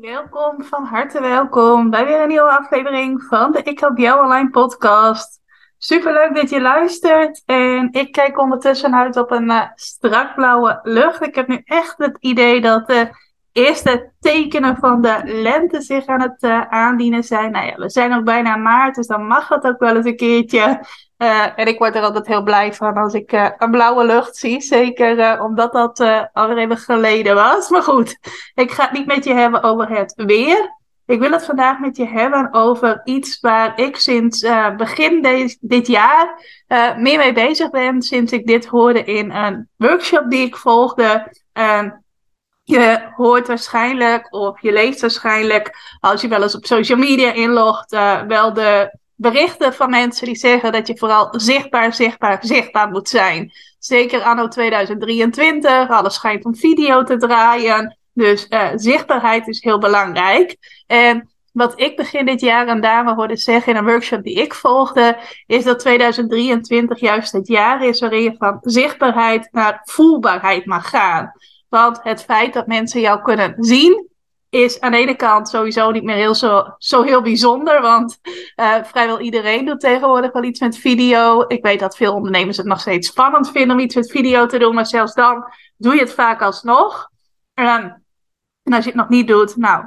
Welkom, van harte welkom bij weer een nieuwe aflevering van de Ik Help Jou Online podcast. Super leuk dat je luistert en ik kijk ondertussen uit op een uh, strak blauwe lucht. Ik heb nu echt het idee dat de eerste tekenen van de lente zich aan het uh, aandienen zijn. Nou ja, we zijn nog bijna maart, dus dan mag het ook wel eens een keertje. Uh, en ik word er altijd heel blij van als ik uh, een blauwe lucht zie. Zeker omdat dat alweer even geleden was. Maar goed, ik ga het niet met je hebben over het weer. Ik wil het vandaag met je hebben over iets waar ik sinds begin dit jaar meer mee bezig ben. Sinds ik dit hoorde in een workshop die ik volgde. Je hoort waarschijnlijk of je leest waarschijnlijk, als je wel eens op social media inlogt, wel de berichten van mensen die zeggen dat je vooral zichtbaar, zichtbaar, zichtbaar moet zijn. Zeker anno 2023, alles schijnt om video te draaien. Dus uh, zichtbaarheid is heel belangrijk. En wat ik begin dit jaar een dame hoorde zeggen in een workshop die ik volgde, is dat 2023 juist het jaar is waarin je van zichtbaarheid naar voelbaarheid mag gaan. Want het feit dat mensen jou kunnen zien, is aan de ene kant sowieso niet meer heel zo, zo heel bijzonder. Want uh, vrijwel iedereen doet tegenwoordig wel iets met video. Ik weet dat veel ondernemers het nog steeds spannend vinden om iets met video te doen. Maar zelfs dan doe je het vaak alsnog. Um, en als je het nog niet doet, nou,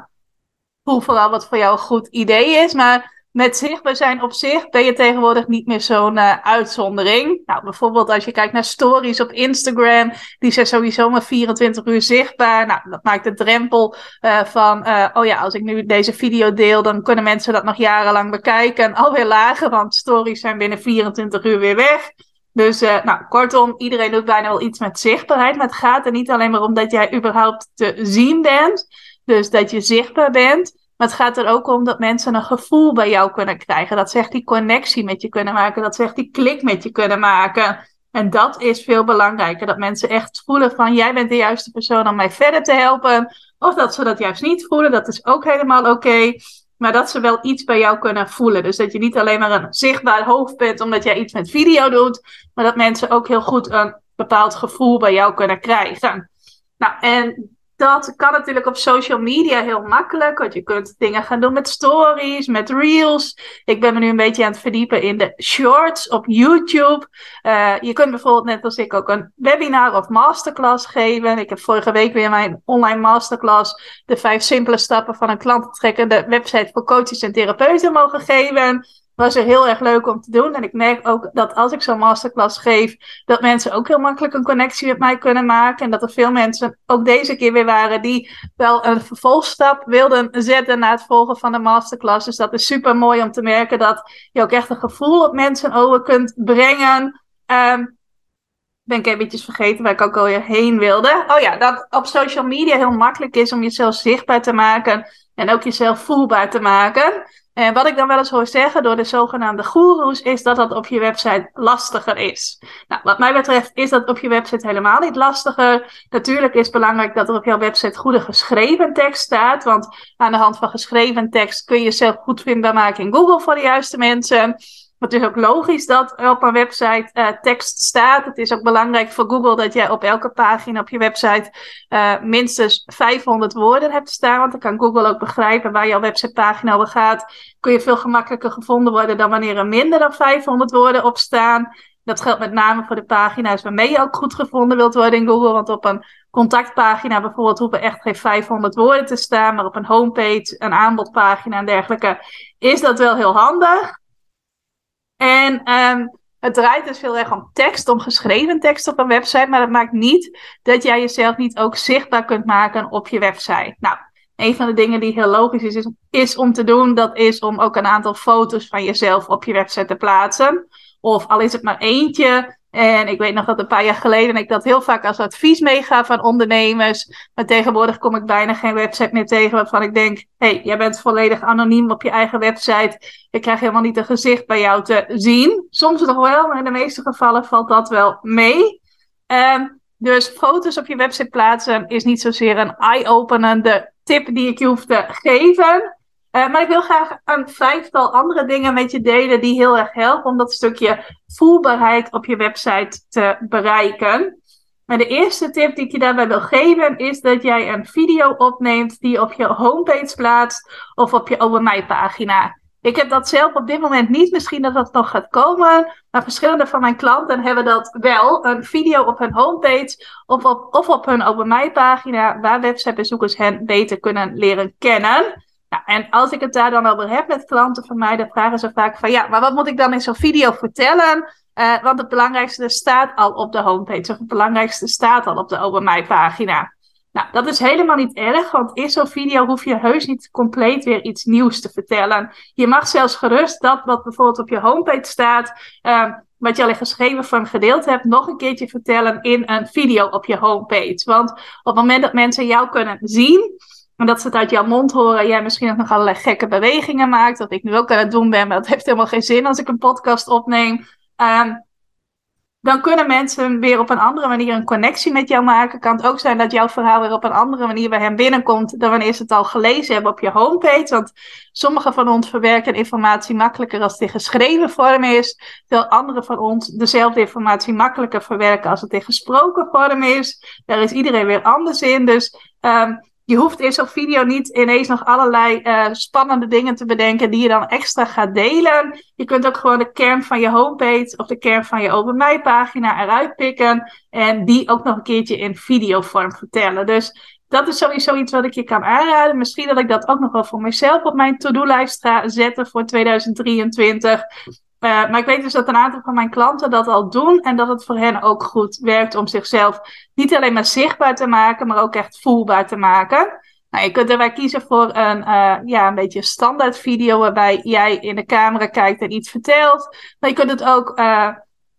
voel vooral wat voor jou een goed idee is. Maar met zichtbaar zijn op zich ben je tegenwoordig niet meer zo'n uh, uitzondering. Nou, bijvoorbeeld als je kijkt naar stories op Instagram, die zijn sowieso maar 24 uur zichtbaar. Nou, dat maakt de drempel uh, van, uh, oh ja, als ik nu deze video deel, dan kunnen mensen dat nog jarenlang bekijken. Alweer lager, want stories zijn binnen 24 uur weer weg. Dus, nou, kortom, iedereen doet bijna wel iets met zichtbaarheid. Maar het gaat er niet alleen maar om dat jij überhaupt te zien bent. Dus dat je zichtbaar bent. Maar het gaat er ook om dat mensen een gevoel bij jou kunnen krijgen. Dat zegt die connectie met je kunnen maken. Dat zegt die klik met je kunnen maken. En dat is veel belangrijker. Dat mensen echt voelen van jij bent de juiste persoon om mij verder te helpen. Of dat ze dat juist niet voelen. Dat is ook helemaal oké. Maar dat ze wel iets bij jou kunnen voelen. Dus dat je niet alleen maar een zichtbaar hoofd bent omdat jij iets met video doet. Maar dat mensen ook heel goed een bepaald gevoel bij jou kunnen krijgen. Nou, en dat kan natuurlijk op social media heel makkelijk. Want je kunt dingen gaan doen met stories, met reels. Ik ben me nu een beetje aan het verdiepen in de shorts op YouTube. Uh, je kunt bijvoorbeeld net als ik ook een webinar of masterclass geven. Ik heb vorige week weer mijn online masterclass. De vijf simpele stappen van een klantentrekkende website voor coaches en therapeuten mogen geven was er heel erg leuk om te doen. En ik merk ook dat als ik zo'n masterclass geef, dat mensen ook heel makkelijk een connectie met mij kunnen maken. En dat er veel mensen ook deze keer weer waren die wel een vervolgstap wilden zetten na het volgen van de masterclass. Dus dat is super mooi om te merken dat je ook echt een gevoel op mensen over kunt brengen. Um, ben ik eventjes vergeten waar ik ook alweer heen wilde. Oh ja, dat op social media heel makkelijk is om jezelf zichtbaar te maken en ook jezelf voelbaar te maken. En wat ik dan wel eens hoor zeggen door de zogenaamde goeroes, is dat dat op je website lastiger is. Nou, wat mij betreft is dat op je website helemaal niet lastiger. Natuurlijk is het belangrijk dat er op jouw website goede geschreven tekst staat. Want aan de hand van geschreven tekst kun je jezelf goed vindbaar maken in Google voor de juiste mensen. Het is ook logisch dat er op een website uh, tekst staat. Het is ook belangrijk voor Google dat jij op elke pagina op je website uh, minstens 500 woorden hebt staan. Want dan kan Google ook begrijpen waar jouw websitepagina over gaat. Kun je veel gemakkelijker gevonden worden dan wanneer er minder dan 500 woorden op staan. Dat geldt met name voor de pagina's waarmee je ook goed gevonden wilt worden in Google. Want op een contactpagina bijvoorbeeld hoeven echt geen 500 woorden te staan. Maar op een homepage, een aanbodpagina en dergelijke is dat wel heel handig. En um, het draait dus heel erg om tekst, om geschreven tekst op een website. Maar dat maakt niet dat jij jezelf niet ook zichtbaar kunt maken op je website. Nou, een van de dingen die heel logisch is, is, is om te doen, dat is om ook een aantal foto's van jezelf op je website te plaatsen. Of al is het maar eentje, En ik weet nog dat een paar jaar geleden ik dat heel vaak als advies meegaf aan ondernemers. Maar tegenwoordig kom ik bijna geen website meer tegen waarvan ik denk: hey, jij bent volledig anoniem op je eigen website. Ik krijg helemaal niet een gezicht bij jou te zien. Soms nog wel, maar in de meeste gevallen valt dat wel mee. Um, dus foto's op je website plaatsen is niet zozeer een eye-openende tip die ik je hoef te geven. Uh, maar ik wil graag een vijftal andere dingen met je delen die heel erg helpen om dat stukje voelbaarheid op je website te bereiken. Maar de eerste tip die ik je daarbij wil geven is dat jij een video opneemt die op je homepage plaatst of op je Over Mij pagina. Ik heb dat zelf op dit moment niet. Misschien dat dat nog gaat komen. Maar verschillende van mijn klanten hebben dat wel. Een video op hun homepage of op, of op hun Over Mij pagina. Waar websitebezoekers hen beter kunnen leren kennen. Nou, en als ik het daar dan over heb met klanten van mij, dan vragen ze vaak van ja, maar wat moet ik dan in zo'n video vertellen? Uh, want het belangrijkste staat al op de homepage, of het belangrijkste staat al op de Over Mij pagina. Nou, dat is helemaal niet erg, want in zo'n video hoef je heus niet compleet weer iets nieuws te vertellen. Je mag zelfs gerust dat wat bijvoorbeeld op je homepage staat, uh, wat je al in geschreven vorm gedeeld hebt, nog een keertje vertellen in een video op je homepage. Want op het moment dat mensen jou kunnen zien, en dat ze het uit jouw mond horen, jij misschien ook nog allerlei gekke bewegingen maakt, dat ik nu ook aan het doen ben, maar dat heeft helemaal geen zin als ik een podcast opneem. Um, dan kunnen mensen weer op een andere manier een connectie met jou maken. Kan het ook zijn dat jouw verhaal weer op een andere manier bij hen binnenkomt dan wanneer ze het al gelezen hebben op je homepage. Want sommige van ons verwerken informatie makkelijker als het in geschreven vorm is, terwijl andere van ons dezelfde informatie makkelijker verwerken als het in gesproken vorm is. Daar is iedereen weer anders in. Dus um, je hoeft in zo'n video niet ineens nog allerlei uh, spannende dingen te bedenken die je dan extra gaat delen. Je kunt ook gewoon de kern van je homepage of de kern van je Over Mij pagina eruit pikken en die ook nog een keertje in videovorm vertellen. Dus dat is sowieso iets wat ik je kan aanraden. Misschien dat ik dat ook nog wel voor mezelf op mijn to-do-lijst ga zetten voor 2023. Uh, maar ik weet dus dat een aantal van mijn klanten dat al doen en dat het voor hen ook goed werkt om zichzelf niet alleen maar zichtbaar te maken, maar ook echt voelbaar te maken. Nou, je kunt erbij kiezen voor een, uh, ja, een beetje standaard video waarbij jij in de camera kijkt en iets vertelt. Maar je kunt het ook uh,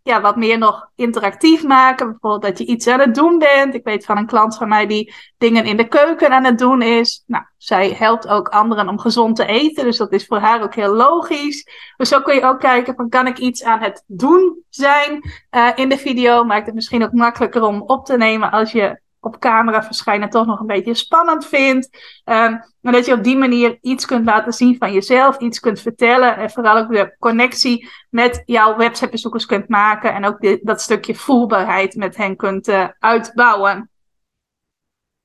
ja, wat meer nog interactief maken. Bijvoorbeeld dat je iets aan het doen bent. Ik weet van een klant van mij die dingen in de keuken aan het doen is. Nou, zij helpt ook anderen om gezond te eten. Dus dat is voor haar ook heel logisch. Dus zo kun je ook kijken van kan ik iets aan het doen zijn uh, in de video. Maakt het misschien ook makkelijker om op te nemen als je op camera verschijnen toch nog een beetje spannend vindt. Um, maar dat je op die manier iets kunt laten zien van jezelf, iets kunt vertellen en vooral ook de connectie met jouw websitebezoekers kunt maken en ook dat stukje voelbaarheid met hen kunt uh, uitbouwen.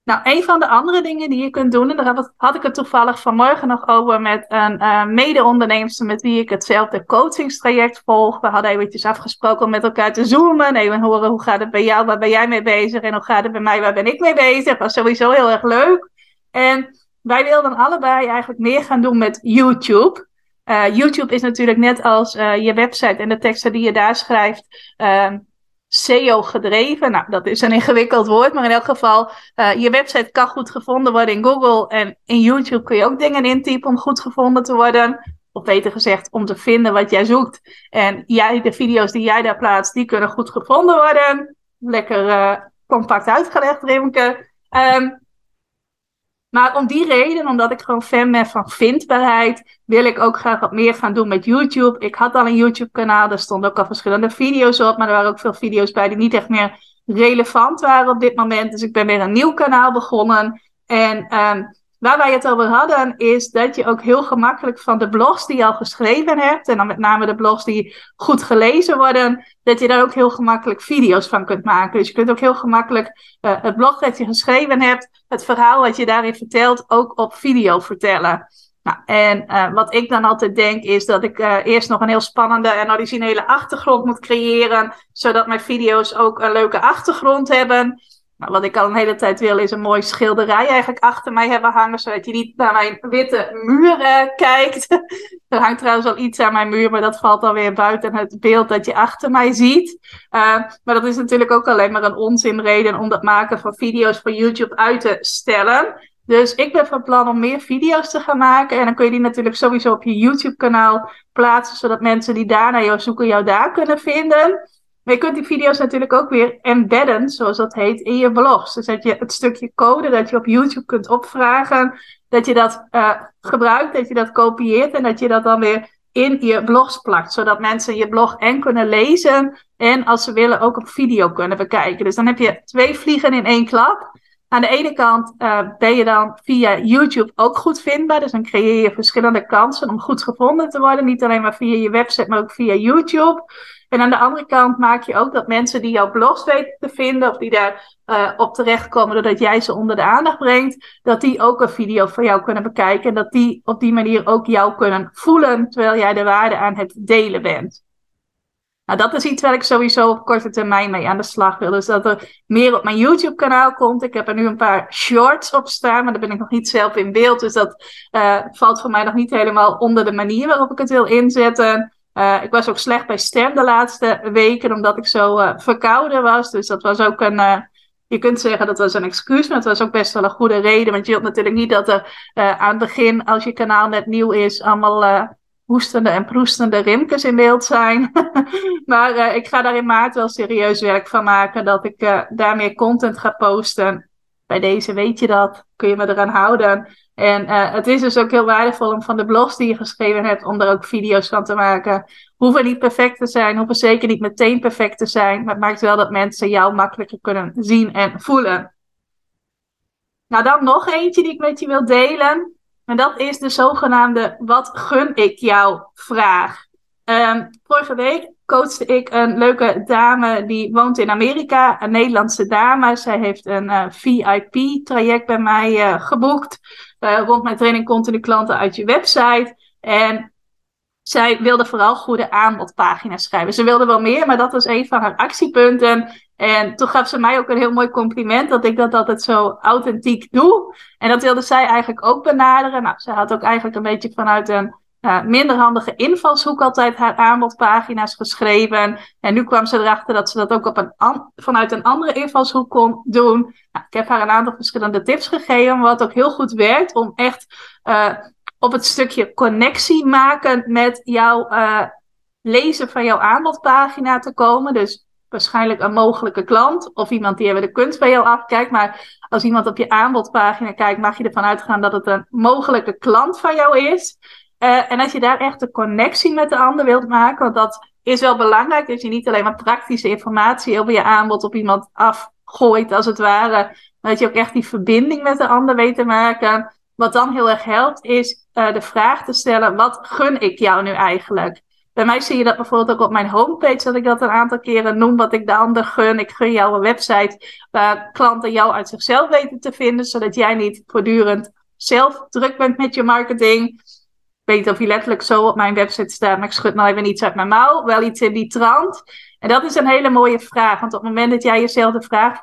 Nou, een van de andere dingen die je kunt doen, en daar had ik het toevallig vanmorgen nog over met een uh, mede-onderneemster met wie ik hetzelfde coachingstraject volg. We hadden eventjes afgesproken om met elkaar te zoomen, even horen hoe gaat het bij jou, waar ben jij mee bezig en hoe gaat het bij mij, waar ben ik mee bezig. Dat was sowieso heel erg leuk. En wij wilden allebei eigenlijk meer gaan doen met YouTube. Uh, YouTube is natuurlijk net als uh, je website en de teksten die je daar schrijft. SEO gedreven. Nou, dat is een ingewikkeld woord, maar in elk geval, uh, je website kan goed gevonden worden in Google. En in YouTube kun je ook dingen intypen om goed gevonden te worden. Of beter gezegd, om te vinden wat jij zoekt. En jij, de video's die jij daar plaatst, die kunnen goed gevonden worden. Lekker uh, compact uitgelegd, Rimke. Um, maar om die reden, omdat ik gewoon fan ben van vindbaarheid, wil ik ook graag wat meer gaan doen met YouTube. Ik had al een YouTube-kanaal, daar stonden ook al verschillende video's op, maar er waren ook veel video's bij die niet echt meer relevant waren op dit moment. Dus ik ben weer een nieuw kanaal begonnen. En um, Waar wij het over hadden, is dat je ook heel gemakkelijk van de blogs die je al geschreven hebt, en dan met name de blogs die goed gelezen worden, dat je daar ook heel gemakkelijk video's van kunt maken. Dus je kunt ook heel gemakkelijk uh, het blog dat je geschreven hebt, het verhaal wat je daarin vertelt, ook op video vertellen. Nou, en uh, wat ik dan altijd denk is dat ik uh, eerst nog een heel spannende en originele achtergrond moet creëren, zodat mijn video's ook een leuke achtergrond hebben. Nou, wat ik al een hele tijd wil, is een mooie schilderij eigenlijk achter mij hebben hangen, zodat je niet naar mijn witte muur kijkt. er hangt trouwens al iets aan mijn muur, maar dat valt alweer buiten het beeld dat je achter mij ziet. Uh, maar dat is natuurlijk ook alleen maar een onzinreden om dat maken van video's voor YouTube uit te stellen. Dus ik ben van plan om meer video's te gaan maken. En dan kun je die natuurlijk sowieso op je YouTube-kanaal plaatsen, zodat mensen die daar naar jou zoeken, jou daar kunnen vinden. Maar je kunt die video's natuurlijk ook weer embedden, zoals dat heet, in je blogs. Dus dat je het stukje code dat je op YouTube kunt opvragen, dat je dat uh, gebruikt, dat je dat kopieert en dat je dat dan weer in je blogs plakt. Zodat mensen je blog en kunnen lezen en als ze willen ook op video kunnen bekijken. Dus dan heb je twee vliegen in één klap. Aan de ene kant uh, ben je dan via YouTube ook goed vindbaar. Dus dan creëer je verschillende kansen om goed gevonden te worden. Niet alleen maar via je website, maar ook via YouTube. En aan de andere kant maak je ook dat mensen die jouw blogs weten te vinden, of die daar uh, op terechtkomen doordat jij ze onder de aandacht brengt, dat die ook een video van jou kunnen bekijken. En dat die op die manier ook jou kunnen voelen terwijl jij de waarde aan het delen bent. Nou, dat is iets waar ik sowieso op korte termijn mee aan de slag wil. Dus dat er meer op mijn YouTube-kanaal komt. Ik heb er nu een paar shorts op staan, maar daar ben ik nog niet zelf in beeld. Dus dat uh, valt voor mij nog niet helemaal onder de manier waarop ik het wil inzetten. Uh, ik was ook slecht bij stem de laatste weken, omdat ik zo uh, verkouden was. Dus dat was ook een. Je kunt zeggen dat was een excuus, maar het was ook best wel een goede reden. Want je wilt natuurlijk niet dat er aan het begin, als je kanaal net nieuw is, allemaal hoestende en proestende rimkes in beeld zijn. maar ik ga daar in maart wel serieus werk van maken, dat ik daar meer content ga posten. Bij deze weet je dat, kun je me eraan houden. En uh, het is dus ook heel waardevol om van de blogs die je geschreven hebt, om daar ook video's van te maken. Hoeven niet perfect te zijn, hoeven zeker niet meteen perfect te zijn. Maar het maakt wel dat mensen jou makkelijker kunnen zien en voelen. Nou, dan nog eentje die ik met je wil delen. En dat is de zogenaamde wat gun ik jou vraag. Um, vorige week coachte ik een leuke dame die woont in Amerika, een Nederlandse dame. Zij heeft een uh, VIP-traject bij mij uh, geboekt. Uh, rond mijn training continu klanten uit je website. En zij wilde vooral goede aanbodpagina's schrijven. Ze wilde wel meer, maar dat was een van haar actiepunten. En toen gaf ze mij ook een heel mooi compliment dat ik dat altijd zo authentiek doe. En dat wilde zij eigenlijk ook benaderen. Nou, ze had ook eigenlijk een beetje vanuit een uh, minder handige invalshoek altijd haar aanbodpagina's geschreven. En nu kwam ze erachter dat ze dat ook op een vanuit een andere invalshoek kon doen. Nou, ik heb haar een aantal verschillende tips gegeven, wat ook heel goed werkt om echt uh, op het stukje connectie maken met jouw uh, lezen van jouw aanbodpagina te komen. Dus waarschijnlijk een mogelijke klant of iemand die even de kunst bij jou afkijkt. Maar als iemand op je aanbodpagina kijkt, mag je ervan uitgaan dat het een mogelijke klant van jou is. Uh, en als je daar echt een connectie met de ander wilt maken, want dat is wel belangrijk, dat je niet alleen maar praktische informatie over je aanbod op iemand afgooit, als het ware, maar dat je ook echt die verbinding met de ander weet te maken. Wat dan heel erg helpt, is uh, de vraag te stellen: wat gun ik jou nu eigenlijk? Bij mij zie je dat bijvoorbeeld ook op mijn homepage, dat ik dat een aantal keren noem, wat ik de ander gun. Ik gun jou een website waar klanten jou uit zichzelf weten te vinden, zodat jij niet voortdurend zelf druk bent met je marketing weet niet of hij letterlijk zo op mijn website staat, maar ik schud nou even iets uit mijn mouw. Wel iets in die trant. En dat is een hele mooie vraag. Want op het moment dat jij jezelf de vraag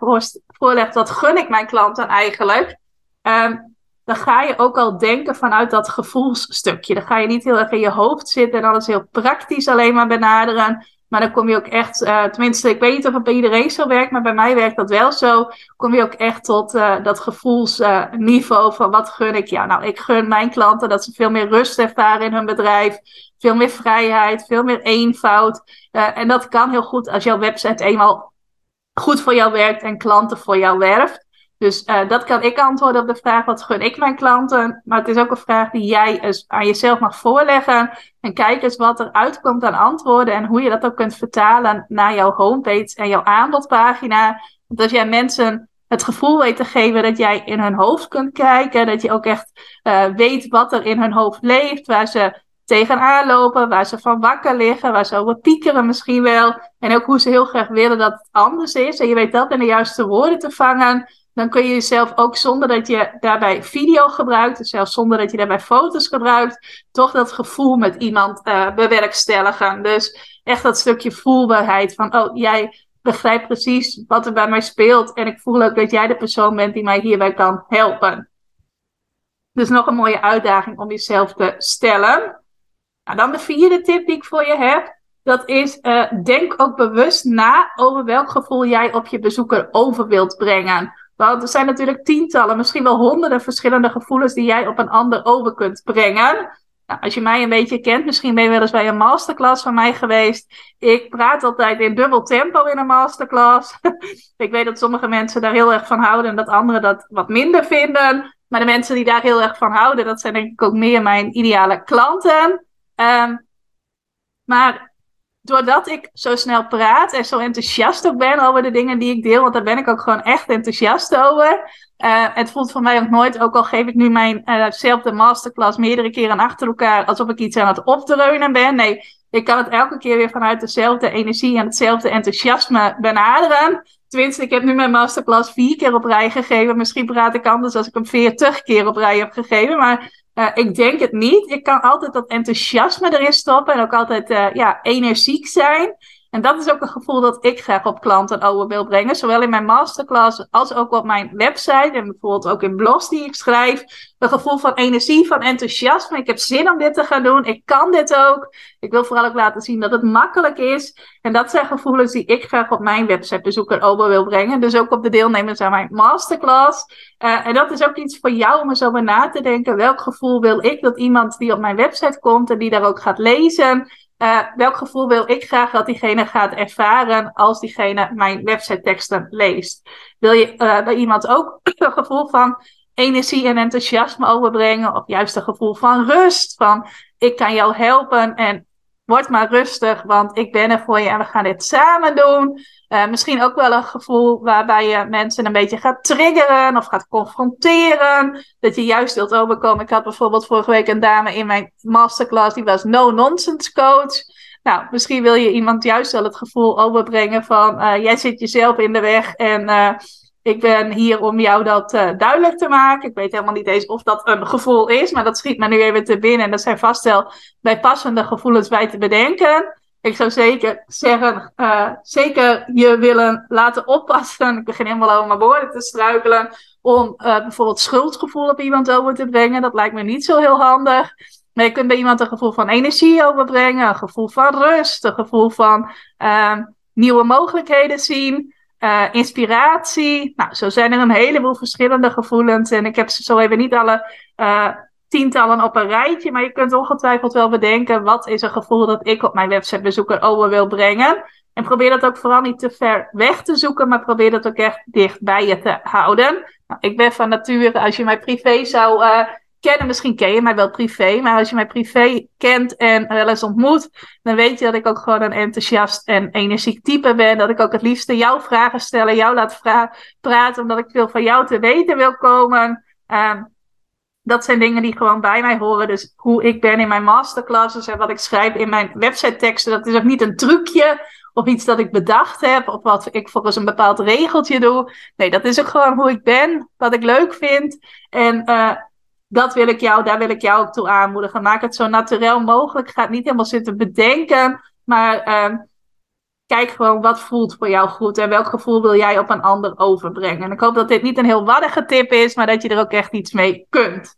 voorlegt, wat gun ik mijn klant dan eigenlijk? Um, dan ga je ook al denken vanuit dat gevoelsstukje. Dan ga je niet heel erg in je hoofd zitten en alles heel praktisch alleen maar benaderen. Maar dan kom je ook echt, uh, tenminste, ik weet niet of het bij iedereen zo werkt, maar bij mij werkt dat wel zo. Kom je ook echt tot uh, dat gevoelsniveau van wat gun ik? Ja, nou, ik gun mijn klanten dat ze veel meer rust ervaren in hun bedrijf, veel meer vrijheid, veel meer eenvoud. Uh, en dat kan heel goed als jouw website eenmaal goed voor jou werkt en klanten voor jou werft. Dus uh, dat kan ik antwoorden op de vraag: wat gun ik mijn klanten? Maar het is ook een vraag die jij eens aan jezelf mag voorleggen. En kijk eens wat er uitkomt aan antwoorden en hoe je dat ook kunt vertalen naar jouw homepage en jouw aanbodpagina. Want jij mensen het gevoel weet te geven dat jij in hun hoofd kunt kijken, dat je ook echt uh, weet wat er in hun hoofd leeft, waar ze tegenaan lopen, waar ze van wakker liggen, waar ze over piekeren misschien wel. En ook hoe ze heel graag willen dat het anders is. En je weet dat in de juiste woorden te vangen dan kun je jezelf ook zonder dat je daarbij video gebruikt, dus zelfs zonder dat je daarbij foto's gebruikt, toch dat gevoel met iemand uh, bewerkstelligen. Dus echt dat stukje voelbaarheid van, oh, jij begrijpt precies wat er bij mij speelt en ik voel ook dat jij de persoon bent die mij hierbij kan helpen. Dus nog een mooie uitdaging om jezelf te stellen. Nou, dan de vierde tip die ik voor je heb. Dat is, uh, denk ook bewust na over welk gevoel jij op je bezoeker over wilt brengen. Want er zijn natuurlijk tientallen, misschien wel honderden verschillende gevoelens die jij op een ander over kunt brengen. Nou, als je mij een beetje kent, misschien ben je wel eens bij een masterclass van mij geweest. Ik praat altijd in dubbel tempo in een masterclass. ik weet dat sommige mensen daar heel erg van houden en dat anderen dat wat minder vinden. Maar de mensen die daar heel erg van houden, dat zijn denk ik ook meer mijn ideale klanten. Um, maar doordat ik zo snel praat en zo enthousiast ook ben over de dingen die ik deel, want daar ben ik ook gewoon echt enthousiast over. Uh, het voelt voor mij ook nooit, ook al geef ik nu mijnzelfde uh masterclass meerdere keren achter elkaar, alsof ik iets aan het opdreunen ben. Nee, ik kan het elke keer weer vanuit dezelfde energie en hetzelfde enthousiasme benaderen. Tenminste, ik heb nu mijn masterclass vier keer op rij gegeven. Misschien praat ik anders als ik hem veertig keer op rij heb gegeven. Maar ik denk het niet. Ik kan altijd dat enthousiasme erin stoppen en ook altijd uh, ja, energiek zijn. En dat is ook een gevoel dat ik graag op klanten over wil brengen. Zowel in mijn masterclass als ook op mijn website. En bijvoorbeeld ook in blogs die ik schrijf. Een gevoel van energie, van enthousiasme. Ik heb zin om dit te gaan doen. Ik kan dit ook. Ik wil vooral ook laten zien dat het makkelijk is. En dat zijn gevoelens die ik graag op mijn websitebezoeker over wil brengen. Dus ook op de deelnemers aan mijn masterclass. Uh, en dat is ook iets voor jou om er zo bij na te denken. Welk gevoel wil ik dat iemand die op mijn website komt en die daar ook gaat lezen uh, welk gevoel wil ik graag dat diegene gaat ervaren als diegene mijn website teksten leest? Wil je uh, bij iemand ook een gevoel van energie en enthousiasme overbrengen? Of juist een gevoel van rust? Van ik kan jou helpen en word maar rustig, want ik ben er voor je en we gaan dit samen doen. Uh, misschien ook wel een gevoel waarbij je mensen een beetje gaat triggeren of gaat confronteren. Dat je juist wilt overkomen. Ik had bijvoorbeeld vorige week een dame in mijn masterclass, die was no-nonsense coach. Nou, misschien wil je iemand juist wel het gevoel overbrengen van uh, jij zit jezelf in de weg en uh, ik ben hier om jou dat uh, duidelijk te maken. Ik weet helemaal niet eens of dat een gevoel is, maar dat schiet me nu even te binnen. En dat zijn vast wel bij passende gevoelens bij te bedenken. Ik zou zeker zeggen, uh, zeker je willen laten oppassen. Ik begin helemaal over mijn woorden te struikelen. Om uh, bijvoorbeeld schuldgevoel op iemand over te brengen. Dat lijkt me niet zo heel handig. Maar je kunt bij iemand een gevoel van energie overbrengen. Een gevoel van rust. Een gevoel van uh, nieuwe mogelijkheden zien. Uh, inspiratie. Nou, zo zijn er een heleboel verschillende gevoelens. En ik heb ze zo even niet alle uh, tientallen op een rijtje. Maar je kunt ongetwijfeld wel bedenken. Wat is een gevoel dat ik op mijn websitebezoeker over wil brengen? En probeer dat ook vooral niet te ver weg te zoeken. Maar probeer dat ook echt dicht bij je te houden. Nou, ik ben van nature, als je mij privé zou uh, kennen, misschien ken je mij wel privé, maar als je mij privé kent en wel eens ontmoet, dan weet je dat ik ook gewoon een enthousiast en energiek type ben. Dat ik ook het liefste jouw vragen stel, jou laat praten, omdat ik veel van jou te weten wil komen. Um, dat zijn dingen die gewoon bij mij horen. Dus hoe ik ben in mijn masterclasses en wat ik schrijf in mijn website teksten, dat is ook niet een trucje of iets dat ik bedacht heb of wat ik volgens een bepaald regeltje doe. Nee, dat is ook gewoon hoe ik ben, wat ik leuk vind. En uh, dat wil ik jou, daar wil ik jou ook toe aanmoedigen. Maak het zo natuurlijk mogelijk. Ga niet helemaal zitten bedenken, maar uh, kijk gewoon wat voelt voor jou goed en welk gevoel wil jij op een ander overbrengen. En ik hoop dat dit niet een heel waddige tip is, maar dat je er ook echt iets mee kunt.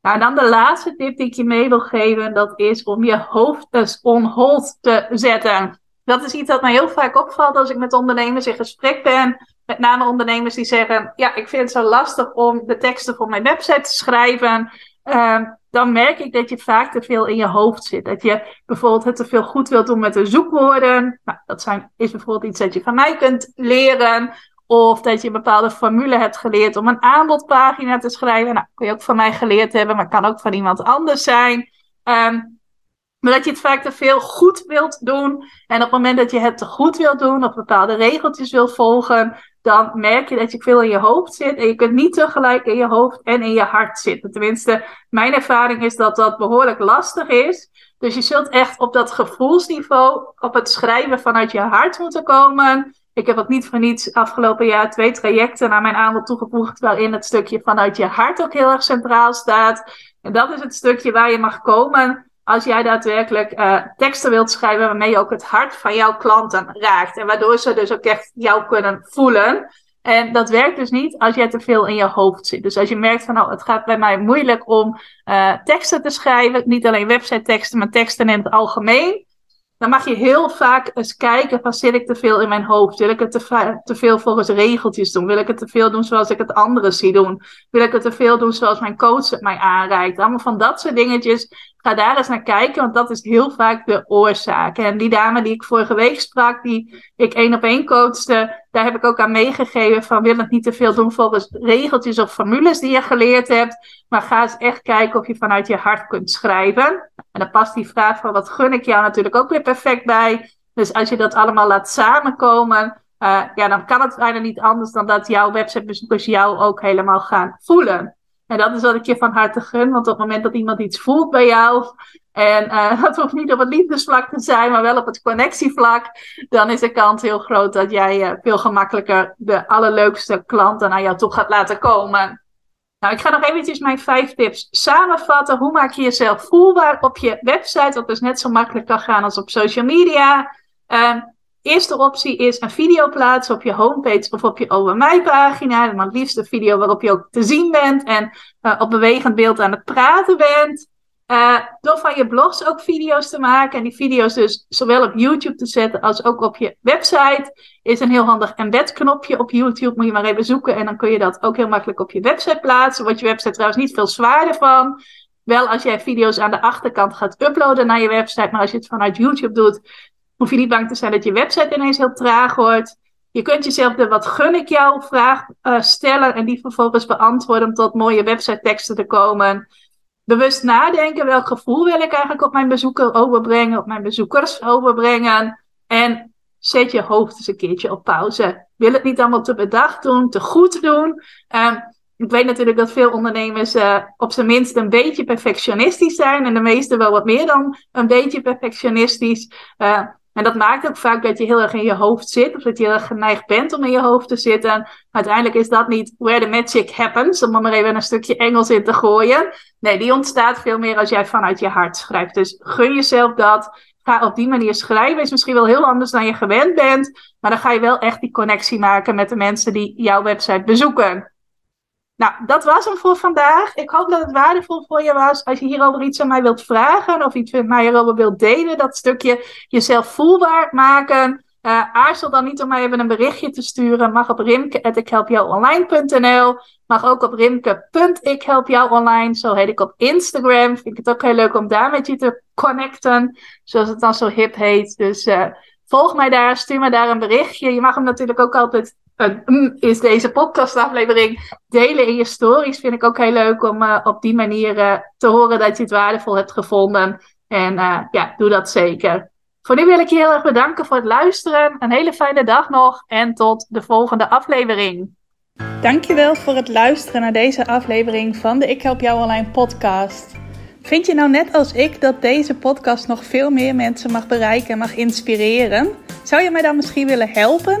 Nou, dan de laatste tip die ik je mee wil geven, dat is om je hoofd eens on hold te zetten. Dat is iets dat mij heel vaak opvalt als ik met ondernemers in gesprek ben met name ondernemers die zeggen: Ja, ik vind het zo lastig om de teksten voor mijn website te schrijven. Uh, dan merk ik dat je vaak te veel in je hoofd zit. Dat je bijvoorbeeld het te veel goed wilt doen met de zoekwoorden. Nou, dat zijn, is bijvoorbeeld iets dat je van mij kunt leren. Of dat je een bepaalde formule hebt geleerd om een aanbodpagina te schrijven. Nou, kun je ook van mij geleerd hebben, maar kan ook van iemand anders zijn. Um, maar dat je het vaak te veel goed wilt doen. En op het moment dat je het te goed wilt doen, of bepaalde regeltjes wilt volgen, dan merk je dat je veel in je hoofd zit. En je kunt niet tegelijk in je hoofd en in je hart zitten. Tenminste, mijn ervaring is dat dat behoorlijk lastig is. Dus je zult echt op dat gevoelsniveau, op het schrijven vanuit je hart moeten komen. Ik heb ook niet voor niets afgelopen jaar twee trajecten naar mijn aanbod toegevoegd, waarin het stukje vanuit je hart ook heel erg centraal staat. En dat is het stukje waar je mag komen als jij daadwerkelijk uh, teksten wilt schrijven waarmee je ook het hart van jouw klanten raakt. En waardoor ze dus ook echt jou kunnen voelen. En dat werkt dus niet als jij te veel in je hoofd zit. Dus als je merkt van, nou, het gaat bij mij moeilijk om uh, teksten te schrijven. Niet alleen website teksten, maar teksten in het algemeen. dan mag je heel vaak eens kijken van zit ik te veel in mijn hoofd? Wil ik het te, te veel volgens regeltjes doen? Wil ik het te veel doen zoals ik het anderen zie doen? Wil ik het te veel doen zoals mijn coach het mij aanreikt? Allemaal van dat soort dingetjes. Ga daar eens naar kijken, want dat is heel vaak de oorzaak. En die dame die ik vorige week sprak, die ik één op één coachte, daar heb ik ook aan meegegeven van wil het niet te veel doen volgens regeltjes of formules die je geleerd hebt. Maar ga eens echt kijken of je vanuit je hart kunt schrijven. En dan past die vraag van wat gun ik jou natuurlijk ook weer perfect bij. Dus als je dat allemaal laat samenkomen, uh, ja, dan kan het bijna niet anders dan dat jouw websitebezoekers jou ook helemaal gaan voelen. En dat is wat ik je van harte gun, want op het moment dat iemand iets voelt bij jou, en uh, dat hoeft niet op het liefdesvlak te zijn, maar wel op het connectievlak, dan is de kans heel groot dat jij uh, veel gemakkelijker de allerleukste klanten naar jou toe gaat laten komen. Nou, ik ga nog eventjes mijn vijf tips samenvatten. Hoe maak je jezelf voelbaar op je website, wat dus net zo makkelijk kan gaan als op social media. Uh, eerste optie is een video plaatsen op je homepage of op je Over Mij pagina. En dan liefst een video waarop je ook te zien bent en uh, op bewegend beeld aan het praten bent. Uh, door van je blogs ook video's te maken en die video's dus zowel op YouTube te zetten als ook op je website. Is een heel handig embed knopje op YouTube, moet je maar even zoeken en dan kun je dat ook heel makkelijk op je website plaatsen. Wordt je website trouwens niet veel zwaarder van. Wel als jij video's aan de achterkant gaat uploaden naar je website, maar als je het vanuit YouTube doet, hoef je niet bang te zijn dat je website ineens heel traag wordt. Je kunt jezelf de wat gun ik jou vraag uh, stellen en die vervolgens beantwoorden om tot mooie website teksten te komen bewust nadenken. Welk gevoel wil ik eigenlijk op mijn bezoeker overbrengen, op mijn bezoekers overbrengen? En zet je hoofd eens een keertje op pauze. Wil het niet allemaal te bedacht doen, te goed doen? Um, ik weet natuurlijk dat veel ondernemers uh, op zijn minst een beetje perfectionistisch zijn. En de meeste wel wat meer dan een beetje perfectionistisch. Uh, en dat maakt ook vaak dat je heel erg in je hoofd zit, of dat je heel erg geneigd bent om in je hoofd te zitten. Uiteindelijk is dat niet where the magic happens, om er maar even een stukje Engels in te gooien. Nee, die ontstaat veel meer als jij vanuit je hart schrijft. Dus gun jezelf dat. Ga op die manier schrijven. Is misschien wel heel anders dan je gewend bent, maar dan ga je wel echt die connectie maken met de mensen die jouw website bezoeken. Nou, dat was hem voor vandaag. Ik hoop dat het waardevol voor je was. Als je hierover iets aan mij wilt vragen of iets met mij hierover wilt delen, dat stukje jezelf voelbaar maken. Uh, aarzel dan niet om mij even een berichtje te sturen. Mag op rimke.ikhelpjouonline.nl. Mag ook op rimke.ikhelpjouonline. Zo heet ik op Instagram. Vind ik het ook heel leuk om daar met je te connecten. Zoals het dan zo hip heet. Dus uh, volg mij daar. Stuur me daar een berichtje. Je mag hem natuurlijk ook altijd is deze podcastaflevering delen in je stories. Vind ik ook heel leuk om uh, op die manier uh, te horen dat je het waardevol hebt gevonden. En ja, doe dat zeker. Voor nu wil ik je heel erg bedanken voor het luisteren. Een hele fijne dag nog en tot de volgende aflevering. Dankjewel voor het luisteren naar deze aflevering van de Ik Help Jou Online podcast. Vind je nou net als ik dat deze podcast nog veel meer mensen mag bereiken en mag inspireren? Zou je mij dan misschien willen helpen?